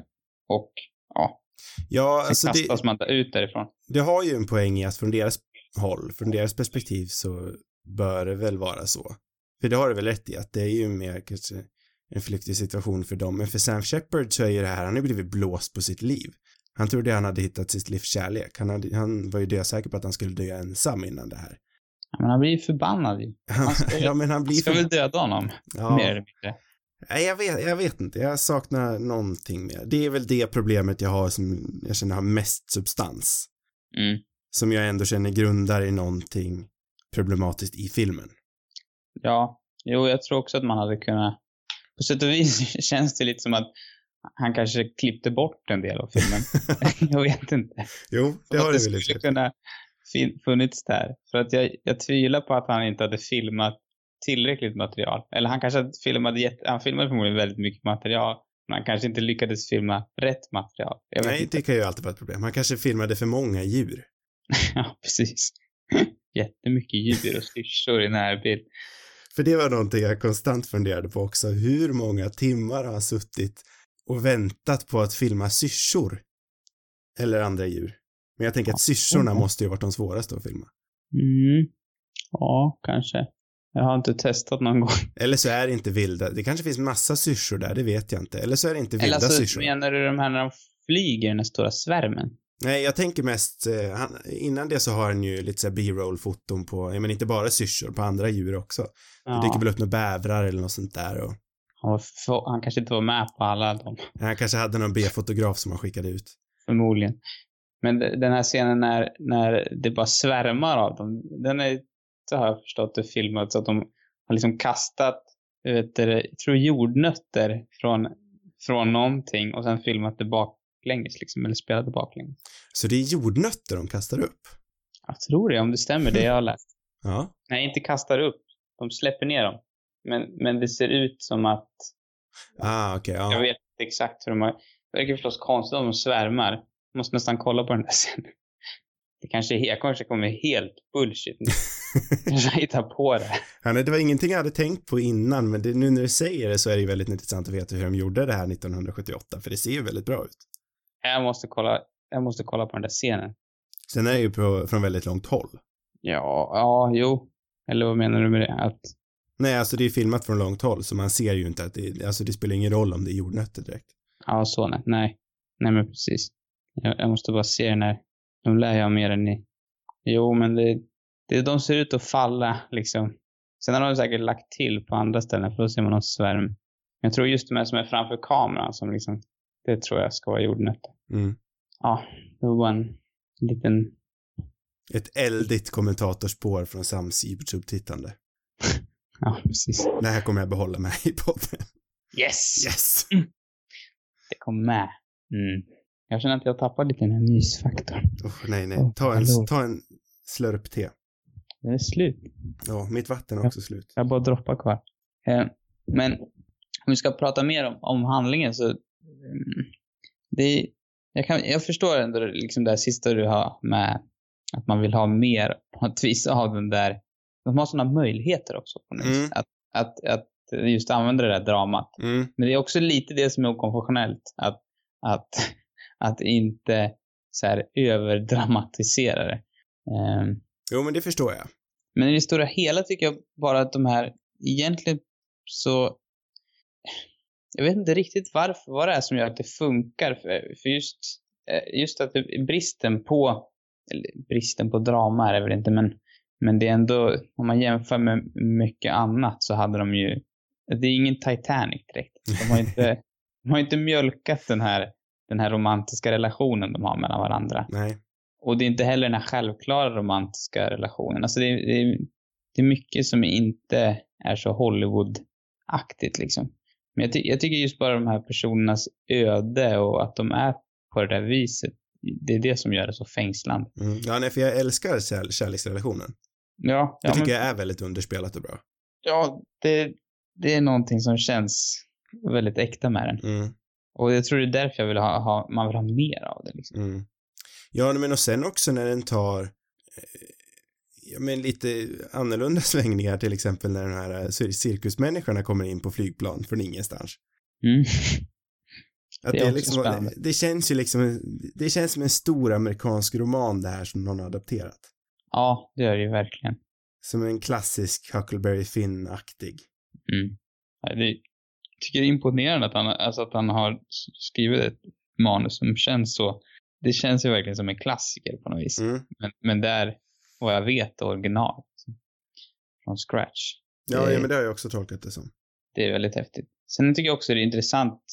och ja, Ja, sen alltså det, kastas man ut därifrån. det har ju en poäng i att från deras håll, från deras perspektiv så bör det väl vara så. För det har du väl rätt i att det är ju mer kanske en flyktig situation för dem. Men för Sam Shepard så är ju det här, han har ju blivit blåst på sitt liv. Han trodde han hade hittat sitt livs kärlek. Han, hade, han var ju dösäker på att han skulle dö ensam innan det här. Men han blir ju förbannad ju. Han ska, ja, men han blir ska väl döda honom, ja. mer eller mindre. Nej, jag vet, jag vet inte. Jag saknar någonting mer. Det är väl det problemet jag har som jag känner har mest substans. Mm. Som jag ändå känner grundar i någonting problematiskt i filmen. Ja, jo, jag tror också att man hade kunnat... På sätt och vis känns det lite som att han kanske klippte bort en del av filmen. jag vet inte. Jo, det har det väl skulle lite. kunna funnits där. För att jag, jag tvivlar på att han inte hade filmat tillräckligt material. Eller han kanske jätte- han filmade förmodligen väldigt mycket material. Men han kanske inte lyckades filma rätt material. Nej, inte. det kan ju alltid vara ett problem. Han kanske filmade för många djur. Ja, precis. Jättemycket djur och syrsor i närbild. För det var någonting jag konstant funderade på också. Hur många timmar har han suttit och väntat på att filma syrsor? Eller andra djur. Men jag tänker att syrsorna måste ju varit de svåraste att filma. Mm. Ja, kanske. Jag har inte testat någon gång. Eller så är det inte vilda. Det kanske finns massa syrsor där, det vet jag inte. Eller så är det inte vilda Eller alltså, syrsor. menar du de här när de flyger, den här stora svärmen? Nej, jag tänker mest, eh, han, innan det så har han ju lite så här B-roll-foton på, ja men inte bara syrsor, på andra djur också. Det dyker väl upp några bävrar eller något sånt där och han, var få- han kanske inte var med på alla dem, han kanske hade någon B-fotograf som han skickade ut. förmodligen. Men de- den här scenen när, när det bara svärmar av dem, den är, så har jag förstått det filmat så att de har liksom kastat, vet det, jag tror jordnötter från, från någonting och sen filmat det baklänges liksom, eller spelat det baklänges. Så det är jordnötter de kastar upp? Jag tror det, om det stämmer det jag har läst. Ja. Nej, inte kastar upp. De släpper ner dem. Men, men det ser ut som att Ah, okej, Jag ja. vet inte exakt hur de har... Det verkar förstås konstigt om de svärmar. Jag måste nästan kolla på den där scenen. Det kanske jag kanske kommer helt bullshit nu. Jag hittar på det. Ja, nej, det var ingenting jag hade tänkt på innan, men det, nu när du säger det så är det ju väldigt intressant att veta hur de gjorde det här 1978, för det ser ju väldigt bra ut. Jag måste kolla, jag måste kolla på den där scenen. Sen är det ju på, från väldigt långt håll. Ja, ja, jo. Eller vad menar du med det? Att, Nej, alltså det är filmat från långt håll, så man ser ju inte att det, alltså det spelar ingen roll om det är jordnötter direkt. ja, så nej. Nej, nej men precis. Jag, jag måste bara se när de lär jag mer än ni. Jo, men det, det, de ser ut att falla liksom. Sen har de säkert lagt till på andra ställen för då ser man någon svärm. Jag tror just de här som är framför kameran som liksom, det tror jag ska vara jordnötter. Mm. Ja, det var bara en liten, Ett eldigt kommentatorspår från Sams YouTube-tittande. Ja precis. Det här kommer jag behålla med i podden. Yes! Yes! Det kom med. Mm. Jag känner att jag tappar lite den här mysfaktorn. Oh, nej, nej. Ta en, hallå. ta en slurp te. Det är slut. Ja, mitt vatten är också slut. Jag har bara droppar kvar. Eh, men om vi ska prata mer om, om handlingen så... Mm, det, jag, kan, jag förstår ändå liksom det sista du har med att man vill ha mer på ett vis av den där... De har sådana möjligheter också. Mm. Att, att, att just använda det där dramat. Mm. Men det är också lite det som är okonventionellt. Att, att, att inte så här överdramatisera det. Ehm, Jo, men det förstår jag. men i det stora hela tycker jag bara att de här, egentligen så, jag vet inte riktigt varför, vad det är som gör att det funkar. För, för just, eh, just att det, bristen på, eller bristen på drama är det väl inte, men, men det är ändå, om man jämför med mycket annat så hade de ju, det är ingen Titanic direkt. De har inte, de har inte mjölkat den här, den här romantiska relationen de har mellan varandra. Nej. Och det är inte heller den här självklara romantiska relationen. Alltså det, är- det, det är mycket som inte är så Hollywood-aktigt liksom. Men jag, ty jag tycker just bara de här personernas öde och att de är på det där viset. Det är det som gör det så fängslande. Mm. Ja, nej, för jag älskar kär kärleksrelationen. Ja, Det ja, tycker men, jag är väldigt underspelat och bra. ja det, det är någonting som känns väldigt äkta med den. Mm. Och jag tror det är därför jag vill ha, ha man vill ha mer av det liksom. Mm. Ja, men och sen också när den tar eh, ja, men lite annorlunda svängningar, till exempel när de här eh, cir- cirkusmänniskorna kommer in på flygplan från ingenstans. Mm. Att Det det, är också liksom, spännande. det känns ju liksom, det känns som en stor amerikansk roman det här som någon har adapterat. Ja, det gör det ju verkligen. Som en klassisk Huckleberry Finn-aktig. Mm. Det, jag tycker det är imponerande att han, alltså att han har skrivit ett manus som känns så. Det känns ju verkligen som en klassiker på något vis. Mm. Men, men det är, vad jag vet, original. Från scratch. Ja, Det- ja, men det har jag också tolkat det som. Det är väldigt häftigt. Sen tycker jag också det är intressant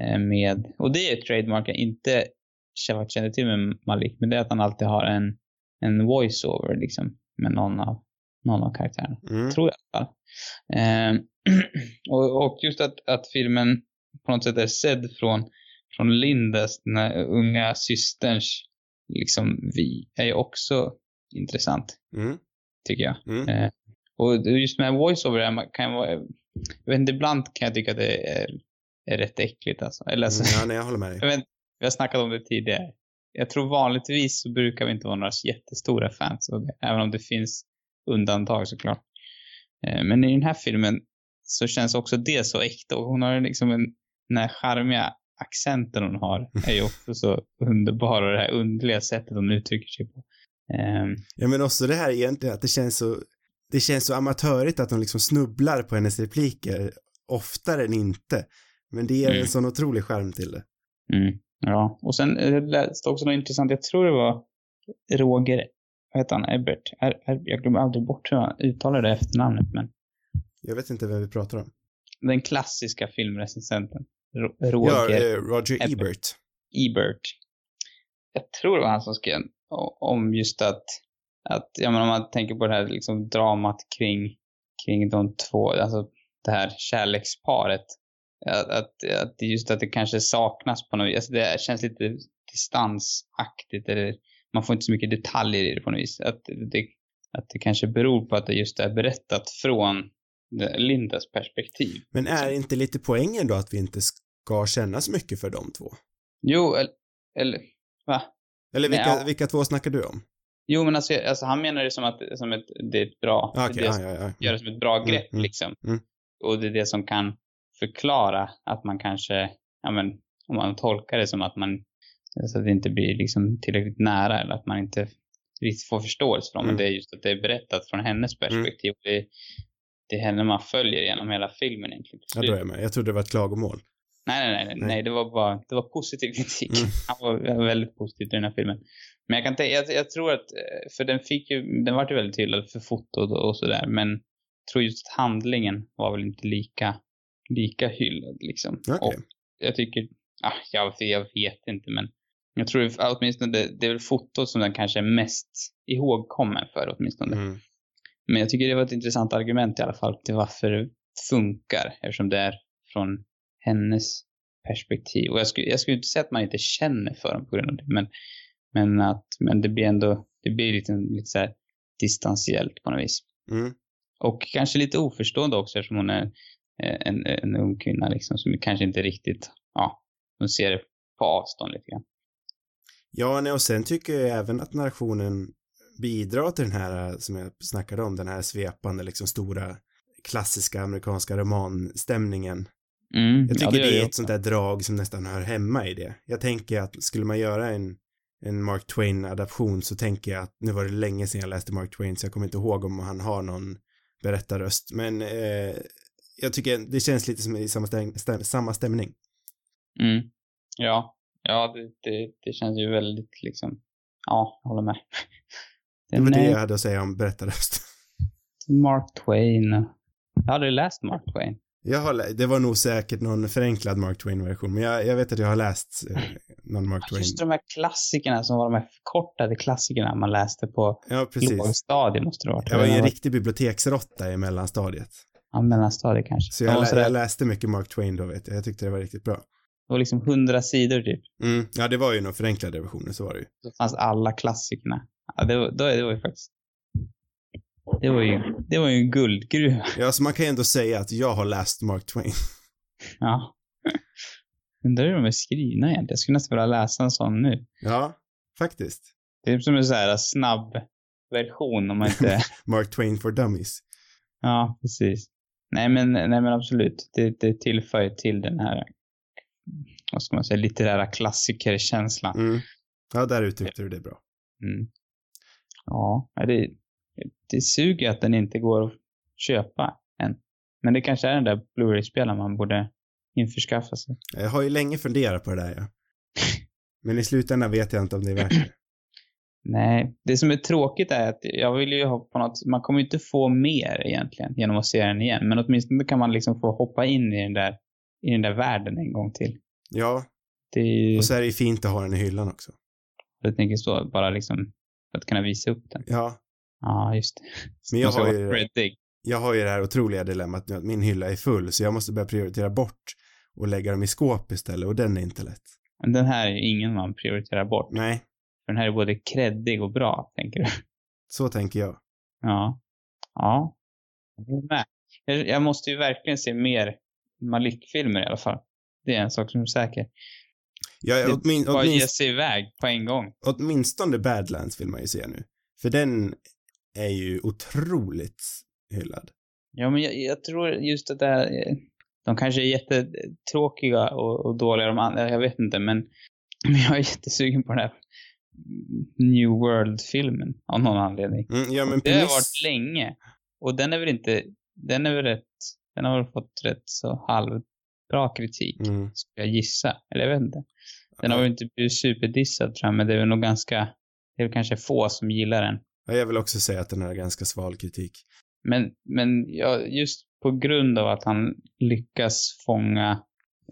eh, med, och det är ett trademark jag inte känner till med Malik, men det är att han alltid har en, en voice-over liksom med någon av, någon av karaktärerna. Mm. Tror jag i alla fall. Eh, och, och just att, att filmen på något sätt är sedd från, från Lindas, den här unga systerns liksom vi, är ju också intressant, Mm. tycker jag. Mm. Eh, och just med voiceover kan vara, jag vet inte, ibland kan jag tycka att det är, är rätt äckligt alltså. Eller alltså, Mm, ja, nej, jag håller med dig. jag vet, vi har snackat om det tidigare. Jag tror vanligtvis så brukar vi inte vara några jättestora fans av det, även om det finns undantag såklart. Eh, Men i den här filmen så känns också det så äkta och hon har liksom en, den här charmiga accenten hon har är ju också så underbar och det här underliga sättet hon uttrycker sig på. Ehm, Ja, men också det här egentligen att det känns så, det känns så amatörigt att de liksom snubblar på hennes repliker oftare än inte. Men det ger Mm. en sån otrolig charm till det. Mm, ja, och sen eh, läste också något intressant. Jag tror det var Roger, vad heter han, Ebert? Er, er, jag glömmer aldrig bort hur han uttalar det efternamnet, men Jag vet inte vem vi pratar om. den klassiska filmrecensenten. Ro, Ja, Roger eh, Roger Ebert. Ebert. Ebert. Jag tror det var han som skrev om just att, att ja, men om man tänker på det här liksom dramat kring, kring de två, alltså det här kärleksparet. Att, att, just att det kanske saknas på något vis. Alltså det känns lite distansaktigt eller man får inte så mycket detaljer i det på något vis. Att det, att det kanske beror på att det just är berättat från Lindas perspektiv. Men är inte lite poängen då att vi inte ska känna så mycket för de två? Jo, eller, eller va? Eller vilka, Ja. vilka två snackar du om? Jo, men alltså, alltså han menar det som att som ett, det är ett bra, Ah, det ja, det ja, ja. gör det som ett bra Mm, grepp mm, liksom. mm. Och det är det som kan förklara att man kanske, ja men, om man tolkar det som att man, så att det inte blir liksom tillräckligt nära eller att man inte riktigt får förståelse för dem. Mm. Men det är just att det är berättat från hennes perspektiv. Det, det är henne man följer genom hela filmen egentligen. Ja, då är jag med. Jag trodde det var ett klagomål. Nej, nej, nej, Nej. nej, det var bara, det var positiv kritik. Mm. Han var väldigt positiv till den här filmen. Men jag kan tänka, jag, jag tror att, eh, för den fick ju, den var ju väldigt hyllad för fotot och, och sådär, men jag tror just att handlingen var väl inte lika, lika hyllad liksom. Okej. Och jag tycker, ah, jag, jag vet inte, men jag tror åtminstone det, det är väl fotot som den kanske är mest ihågkommen för åtminstone. Mm. Men jag tycker det var ett intressant argument i alla fall till varför det funkar eftersom det är från hennes perspektiv. Och jag skulle, jag skulle inte säga att man inte känner för dem på grund av det, men, men, att, men det blir ändå, det blir lite, lite så här distantiellt på något vis. Mm. Och kanske lite oförstående också eftersom hon är en, en ung kvinna liksom som kanske inte riktigt, ja, hon ser det på avstånd lite grann. Ja, nej, och sen tycker jag även att narrationen bidrar till den här, eh, som jag snackade om, den här svepande, liksom stora klassiska amerikanska romanstämningen. Mm, Jag tycker ja, gör det är ett sånt där drag som nästan hör hemma i det. Jag tänker att skulle man göra en, en Mark Twain-adaption så tänker jag att, nu var det länge sedan jag läste Mark Twain så jag kommer inte ihåg om han har någon berättarröst, men eh, jag tycker det känns lite som i samma, stäm, stäm, samma stämning. Mm. Ja, ja det, det, det känns ju väldigt liksom, ja, jag håller med. Det var Den det jag hade att säga om berättarröst. Mark Twain. Jag har aldrig läst Mark Twain. Jag har, det var nog säkert någon förenklad Mark Twain-version, men jag, jag vet att jag har läst eh, någon Mark Twain. Just de här klassikerna som var de här förkortade klassikerna man läste på Ja, precis. lågstadiet måste det ha varit. Jag var ju en riktig biblioteksrotta i mellanstadiet. Ja, mellanstadiet kanske. Så Det jag, lä- sådär- jag läste mycket Mark Twain då, vet jag. Jag tyckte det var riktigt bra. Det var liksom hundra sidor typ. Mm. Ja, det var ju någon förenklade versioner, så var det ju. Så fanns alla klassikerna. Ja, det var, då, det var ju faktiskt... Det var ju, det var ju en guldgruva. Ja, så man kan ju ändå säga att jag har läst Mark Twain. Ja. Undrar hur de är skrivna egentligen. Jag skulle nästan vilja läsa en sån nu. Ja, faktiskt. Det är som en sån här snabb version om man inte... Mark Twain for Dummies. ja, precis. Nej men, nej men absolut. Det, det tillför till den här, vad ska man säga, litterära klassikerkänslan. Mm. Ja, där uttryckte du det bra. Mm. Ja, ja, det, det suger att den inte går att köpa än. Men det kanske är den där Blu-ray-spelaren man borde införskaffa sig. Jag har ju länge funderat på det där, ja. Men i slutändan vet jag inte om det är värt det. Nej, det som är tråkigt är att jag vill ju ha på något, man kommer ju inte få mer egentligen genom att se den igen. Men åtminstone kan man liksom få hoppa in i den där, i den där världen en gång till. Ja, ju, och så är det ju fint att ha den i hyllan också. jag tänker så, bara liksom för att kunna visa upp den. Ja, Ja, just det. men jag har ju, creddig. jag har ju det här otroliga dilemmat nu att min hylla är full, så jag måste börja prioritera bort och lägga dem i skåp istället, och den är inte lätt. Men den här är ju ingen man prioriterar bort. Nej, För den här är både creddig och bra, tänker du. Så tänker jag. Ja. Ja. Jag. Jag, måste ju verkligen se mer Malik-filmer i alla fall. Det är en sak som är säker. Ja, åtmin, bara ge åtminst, sig iväg på en gång. åtminstone Badlands vill man ju se nu. För den är ju otroligt hyllad. Ja, men jag, jag tror just att det här, eh, de kanske är jättetråkiga och, och dåliga de andra, jag vet inte, men, men jag är jättesugen på den här New World-filmen av någon anledning. Mm, ja, men Det har varit länge. Och den är väl inte, den är väl rätt, den har väl fått rätt så halvbra kritik, Mm. ska jag gissa. Eller jag vet inte. Den har väl inte blivit superdissad tror jag, men det är väl nog ganska, det är väl kanske få som gillar den. Ja, jag vill också säga att den har ganska sval kritik. Men, men ja, just på grund av att han lyckas fånga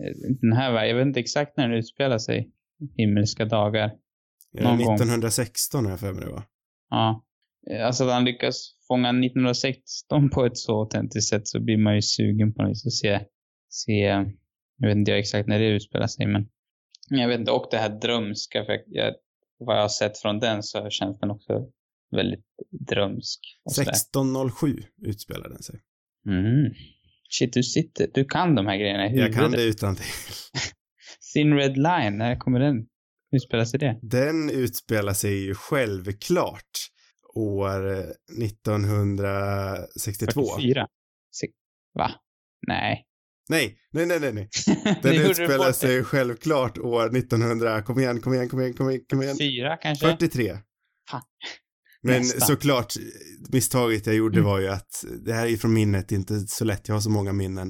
eh, den här världen, jag vet inte exakt när den utspelar sig, himmelska dagar. Någon gång. 1916 har jag för mig det var. Ja. Eh, Alltså att han lyckas fånga 1916 på ett så autentiskt sätt så blir man ju sugen på något att se, se, jag vet inte jag exakt när det utspelar sig men jag vet inte, och det här drömska, för jag, jag, vad jag har sett från den så känns den också väldigt drömsk. och sådär. 1607 utspelar den sig. Mm. Shit, du sitter, du kan de här grejerna i huvudet. Jag kan det utan till. Sin Red Line, när kommer den utspela sig det? Den utspelar sig ju självklart år eh, 1962. 44? Se- Va? Nej. Nej, nej, nej, nej, Den utspelar bort det. sig självklart år 1900, kom igen, kom igen, kom igen, kom igen, kom igen. Fyra kanske? 43. Fan. Men Nästan. såklart, misstaget jag gjorde Mm. var ju att det här är ju från minnet, inte så lätt, jag har så många minnen.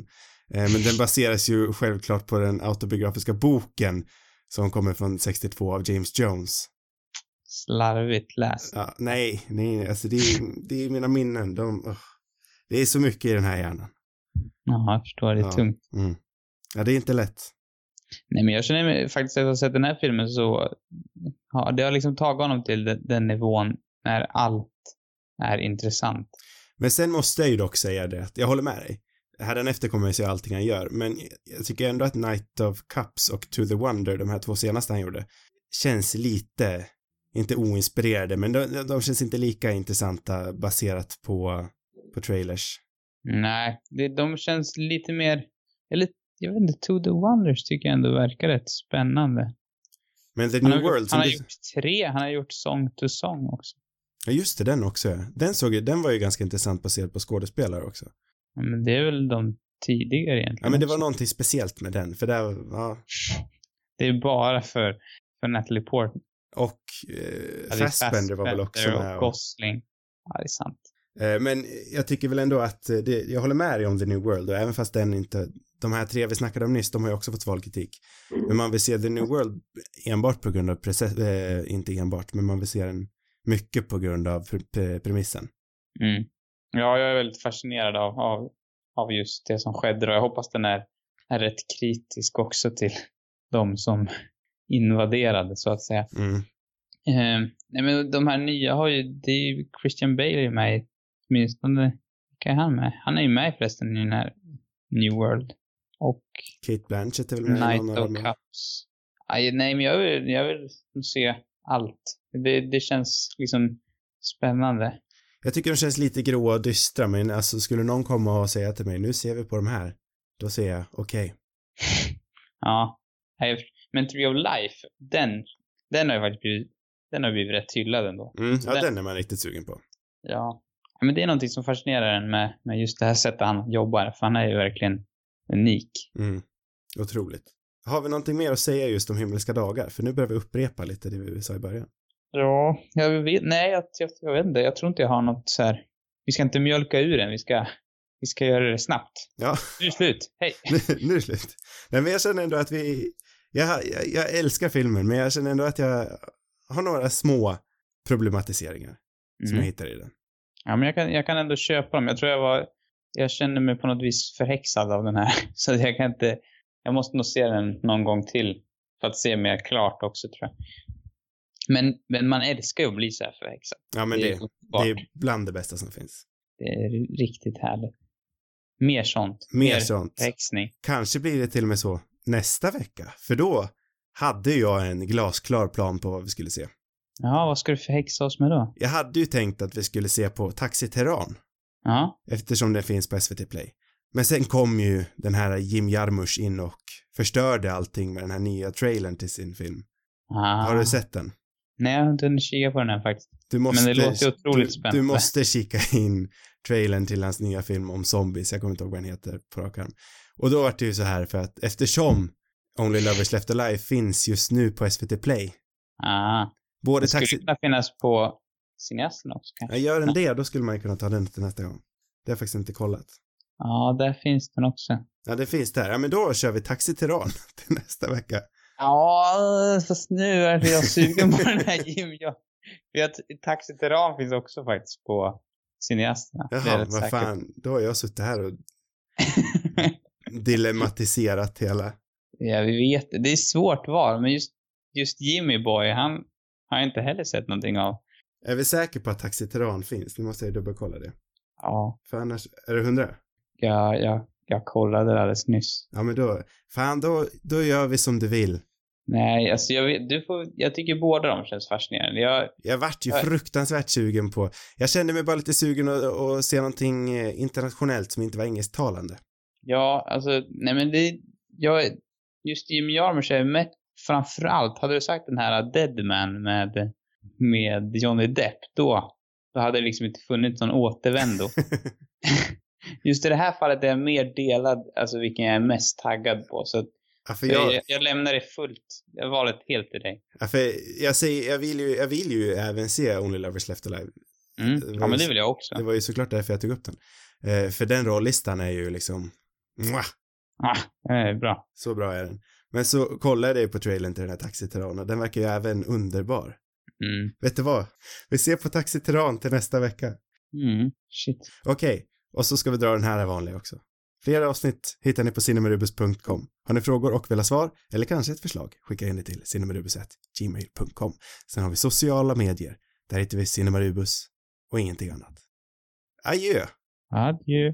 Eh, Men den baseras ju självklart på den autobiografiska boken som kommer från 62 av James Jones. Slarvigt läst. Ja, nej, nej, alltså det är, det är mina minnen, de, ugh. det är så mycket i den här hjärnan. Ja, jag förstår. Det är Ja. tungt. Mm. Ja, det är inte lätt. Nej, men jag känner mig faktiskt, efter att ha sett den här filmen så, ja, det har liksom tagit honom till den, den nivån när allt är intressant. Men sen måste jag ju dock säga det att jag håller med dig. Hädanefter kommer jag se allting han gör, men jag tycker ändå att Night of Cups och To the Wonder, de här två senaste han gjorde, känns lite, inte oinspirerade, men de, de känns inte lika intressanta baserat på, på trailers. Nej, det, de känns lite mer, eller jag vet inte, To the Wonders tycker jag ändå verkar rätt spännande. Men The Han New har, World, han har du, gjort tre, han har gjort Song to Song också. ja just det, den också. Den såg ju, den var ju ganska intressant baserad på skådespelare också. Men det är väl de tidigare egentligen. Ja, men det var också. någonting speciellt med den, för där, ja, Det är bara för, för Natalie Portman. och eh, Ja, Fassbender var väl också med. Och Gosling. Ja, det är sant. Eh, Men jag tycker väl ändå att eh, det, jag håller med dig om The New World och även fast den inte, de här tre vi snackade om nyss, de har ju också fått sval kritik. Men man vill se The New World enbart på grund av, precis, eh, inte enbart, men man vill se den mycket på grund av pre- premissen. Mm. Ja, jag är väldigt fascinerad av, av, av just det som skedde och jag hoppas den är, är rätt kritisk också till de som invaderade så att säga. Mm. Eh, nej men de här nya har ju, det är ju Christian Bale med åtminstone, vilka är han med? Han är ju med förresten i den här New World. Och Kate Blanchett är väl med Night of. Cups. Aj, nej men jag vill, jag vill se allt. Det, det känns liksom spännande. Jag tycker de känns lite gråa och dystra, men alltså skulle någon komma och säga till mig, nu ser vi på de här, då säger jag, okej. Ja. Nej, Men Tree of Life, den, den har ju faktiskt blivit, den har blivit rätt hyllad ändå. Mm, ja, Den- den är man riktigt sugen på. Ja. Ja, Men det är någonting som fascinerar en med, med just det här sättet han jobbar, för han är ju verkligen unik. Mm. Otroligt. Har vi någonting mer att säga just om himmelska dagar? För nu börjar vi upprepa lite det vi sa i början. Ja, jag vet, nej, jag, jag, jag vet inte. Jag tror inte jag har något så här. Vi ska inte mjölka ur den, vi ska, vi ska göra det snabbt. Ja, Nu är det slut. Hej! nu, nu är det slut. Nej, men jag känner ändå att vi... Jag, jag, jag älskar filmen, men jag känner ändå att jag har några små problematiseringar som jag Mm. hittar i den. Ja, men jag kan, jag kan ändå köpa dem. Jag tror jag var, jag känner mig på något vis förhäxad av den här. Så jag kan inte, jag måste nog se den någon gång till. För att se mer klart också tror jag. Men, men man älskar ju att bli så här förhäxad. Ja, men är det, underbart. det är bland det bästa som finns. Det är riktigt härligt. Mer sånt. Mer sånt. förhäxning. Kanske blir det till och med så nästa vecka, för då hade jag en glasklar plan på vad vi skulle se. Ja, vad ska du förhäxa oss med då? Jag hade ju tänkt att vi skulle se på Taxi Teheran Ja. eftersom den finns på SVT Play. Men sen kom ju den här Jim Jarmusch in och förstörde allting med den här nya trailern till sin film. Ah. Har du sett den? Nej, jag har inte hunnit kika på den här faktiskt. Du måste, Men det låter otroligt du, spännande. Du måste kika in trailern till hans nya film om zombies, jag kommer inte ihåg vad den heter på rak arm. Och då var det ju så här för att eftersom Only Lovers Left Alive finns just nu på SVT Play. Ah. Både Det skulle taxi... kunna finnas på cineasten också kanske. Ja, gör den det, då skulle man ju kunna ta den till nästa gång. Det har jag faktiskt inte kollat. Ja, där finns den också. Ja, det finns där. Ja, men då kör vi Taxi Teheran till nästa vecka. Ja, fast nu är jag sugen på den här Jim. Jag vet, Taxi Teheran finns också faktiskt på cineasterna. Jaha, vad säkert. fan. Då har jag suttit här och dilemmatiserat hela. ja, vi vet det. Är svårt val, men just, just Jimmy Boy, han har jag inte heller sett någonting av. Är vi säkra på att Taxi Teheran finns? Nu måste jag dubbelkolla det. Ja, För annars, är det hundra? jag, jag, jag kollade det alldeles nyss. Ja, men då, fan då, då gör vi som du vill. Nej, alltså jag vet, du får, jag tycker båda de känns fascinerande. Jag, Jag vart ju Nej. fruktansvärt sugen på, jag kände mig bara lite sugen att, att se någonting eh, internationellt som inte var engelsktalande. ja, alltså, nej men det, jag, just Jim Jarmusch är med, framförallt, hade du sagt den här Deadman med, med Johnny Depp, då, då hade det liksom inte funnits någon återvändo. Just i det här fallet är jag mer delad, alltså vilken jag är mest taggad på. Så att Ja, jag, jag, jag, lämnar det fullt, jag valet helt till dig. ja, jag, säger, jag, vill ju, jag vill ju även se Only Lovers Left Alive. Mm. Ja, men ju- det vill jag också. Det var ju såklart därför jag tog upp den. Eh, för den rollistan är ju liksom, mwah, Ah, är bra. så bra är den. Men så kollade jag på trailern till den här Taxi och den verkar ju även underbar. Mm. Vet du vad? Vi ser på Taxi till nästa vecka. Mm. Shit. Okej, och så ska vi dra den här vanliga också. Flera avsnitt hittar ni på cinemarubus.com. Har ni frågor och vill ha svar, eller kanske ett förslag, skicka in det till cinemarubus.gmail.com. Sen har vi sociala medier. Där hittar vi Cinemarubus och ingenting annat. Adjö! Adjö.